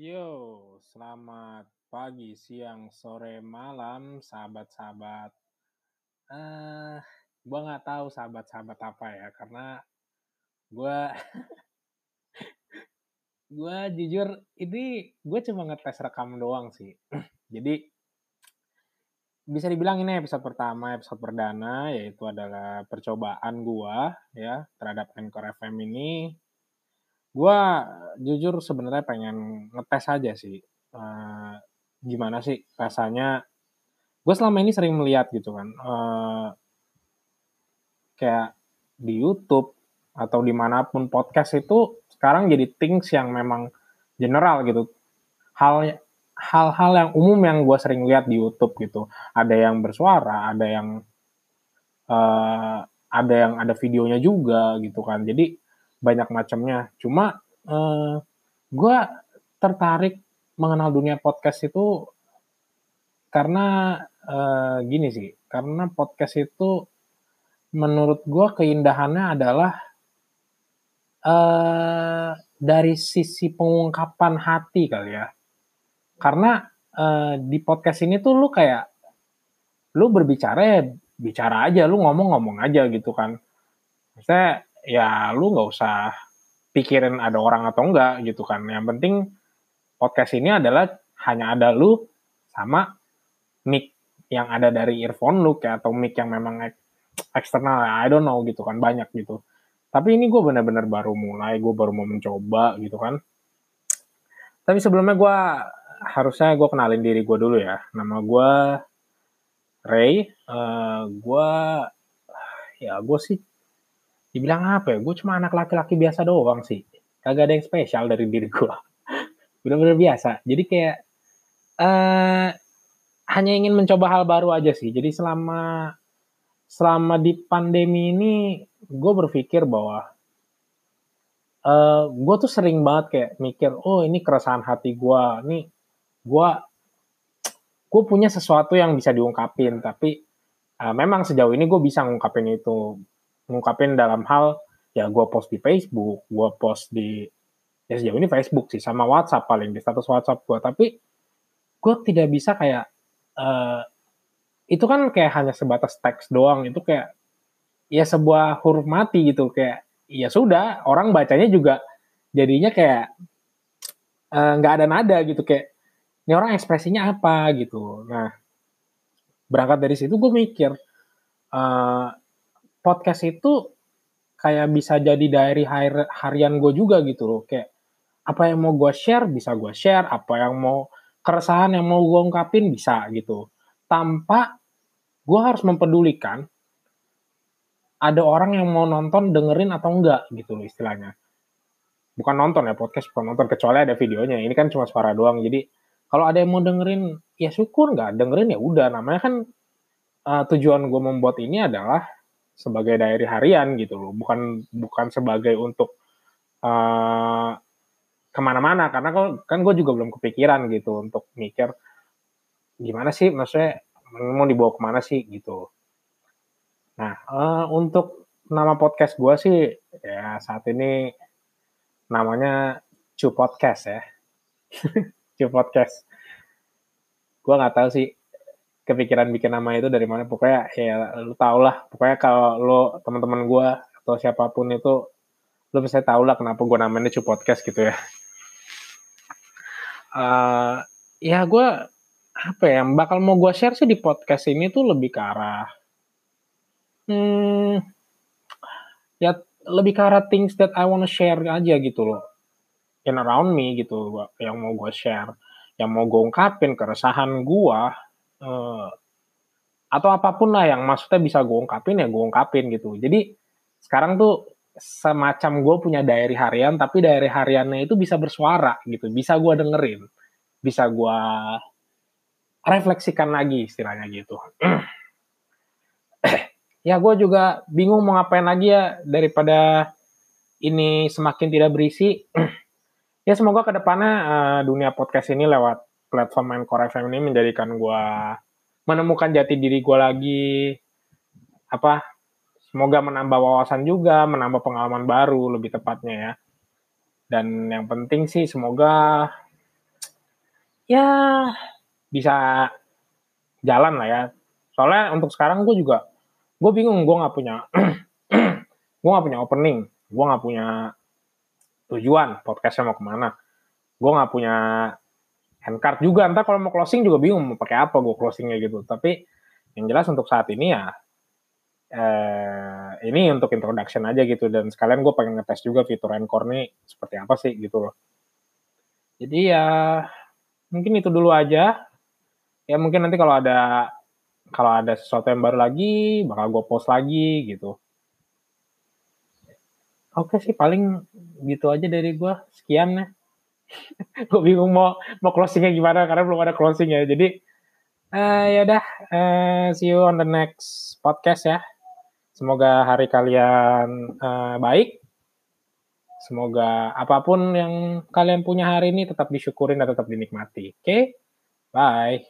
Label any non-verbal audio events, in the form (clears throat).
Yo, selamat pagi, siang, sore, malam, sahabat-sahabat. Eh, gua nggak tahu sahabat-sahabat apa ya, karena gua (laughs) gua jujur ini gue cuma ngetes rekam doang sih. (clears throat) Jadi bisa dibilang ini episode pertama, episode perdana, yaitu adalah percobaan gua ya terhadap Anchor FM ini. Gua jujur sebenarnya pengen ngetes aja sih. eh, gimana sih rasanya? Gue selama ini sering melihat gitu kan, eh, kayak di YouTube atau di mana pun podcast itu sekarang jadi things yang memang general gitu. Hal hal-hal yang umum yang gue sering lihat di YouTube gitu. Ada yang bersuara, ada yang eh, ada yang ada videonya juga gitu kan. Jadi banyak macamnya. Cuma eh, gue tertarik mengenal dunia podcast itu karena eh, gini sih. Karena podcast itu menurut gue keindahannya adalah eh dari sisi pengungkapan hati kali ya. Karena eh, di podcast ini tuh lu kayak lu berbicara ya bicara aja, lu ngomong-ngomong aja gitu kan. Maksudnya ya lu nggak usah pikirin ada orang atau enggak gitu kan. Yang penting podcast ini adalah hanya ada lu sama mic yang ada dari earphone lu kayak atau mic yang memang ek- eksternal I don't know gitu kan banyak gitu. Tapi ini gue bener-bener baru mulai, gue baru mau mencoba gitu kan. Tapi sebelumnya gue harusnya gue kenalin diri gue dulu ya. Nama gue Ray. Eh gue ya gue sih dibilang apa ya? Gue cuma anak laki-laki biasa doang sih. Kagak ada yang spesial dari diri gue. (laughs) Bener-bener biasa. Jadi kayak eh hanya ingin mencoba hal baru aja sih. Jadi selama selama di pandemi ini gue berpikir bahwa eh gue tuh sering banget kayak mikir, oh ini keresahan hati gue, nih gue gue punya sesuatu yang bisa diungkapin, tapi eh, memang sejauh ini gue bisa ngungkapin itu, ngungkapin dalam hal ya gue post di Facebook, gue post di ya sejauh ini Facebook sih sama WhatsApp paling di status WhatsApp gue, tapi gue tidak bisa kayak eh, itu kan kayak hanya sebatas teks doang, itu kayak ya sebuah huruf mati gitu kayak ya sudah orang bacanya juga jadinya kayak eh, nggak ada nada gitu kayak ini orang ekspresinya apa? gitu. Nah berangkat dari situ gue mikir eh, podcast itu kayak bisa jadi diary har- harian gue juga gitu loh kayak apa yang mau gue share bisa gue share apa yang mau keresahan yang mau gue ungkapin bisa gitu tanpa gue harus mempedulikan ada orang yang mau nonton dengerin atau enggak gitu loh istilahnya. Bukan nonton ya podcast bukan nonton kecuali ada videonya. Ini kan cuma suara doang. Jadi kalau ada yang mau dengerin ya syukur nggak dengerin ya udah. Namanya kan uh, tujuan gue membuat ini adalah sebagai diary harian gitu loh. Bukan bukan sebagai untuk uh, ke mana-mana karena kan, kan gue juga belum kepikiran gitu untuk mikir gimana sih maksudnya mau dibawa ke mana sih gitu. Nah, eh, untuk nama podcast gue sih ya saat ini namanya Cu Podcast ya. (laughs) Cu Podcast. Gue nggak tahu sih kepikiran bikin nama itu dari mana. Pokoknya ya lu tau lah. Pokoknya kalau lo teman-teman gue atau siapa pun itu lo bisa tau lah kenapa gue namanya Cu Podcast gitu ya. (laughs) Eh, ya gue apa ya yang bakal mau gue share sih di podcast ini tuh lebih ke arah hmm, ya lebih ke arah things that I wanna share aja gitu loh in around me gitu yang mau gue share yang mau gue ungkapin keresahan gue eh, atau apa pun lah yang maksudnya bisa gue ungkapin ya gue ungkapin gitu. Jadi sekarang tuh semacam gue punya diary harian tapi diary hariannya itu bisa bersuara gitu. Bisa gue dengerin bisa gue refleksikan lagi istilahnya gitu. (clears throat) Ya gue juga bingung mau ngapain lagi ya daripada ini semakin tidak berisi. (clears throat) Ya semoga ke depannya eh, dunia podcast ini lewat platform Anchor FM ini menjadikan gue menemukan jati diri gue lagi apa semoga menambah wawasan juga menambah pengalaman baru lebih tepatnya ya dan yang penting sih semoga ya bisa jalan lah ya. Soalnya untuk sekarang gue juga gue bingung gue nggak punya (clears throat) gue nggak punya opening, gue nggak punya tujuan podcastnya mau ke mana. Gue nggak punya handcard juga. Entar kalau mau closing juga bingung mau pakai apa gue closingnya gitu. Tapi yang jelas untuk saat ini ya eh, ini untuk introduction aja gitu dan sekalian gue pengen ngetes juga fitur Encore nih seperti apa sih gitu loh. Jadi ya mungkin itu dulu aja. Ya mungkin nanti kalau ada kalau ada sesuatu yang baru lagi bakal gue post lagi gitu. Oke sih paling gitu aja dari gue. Sekian ya. (laughs) gue bingung mau mau closingnya gimana karena belum ada closing ya. Jadi uh, ya udah uh, see you on the next podcast ya. Semoga hari kalian uh, baik. Semoga apa pun yang kalian punya hari ini tetap disyukurin dan tetap dinikmati. Oke, okay? bye.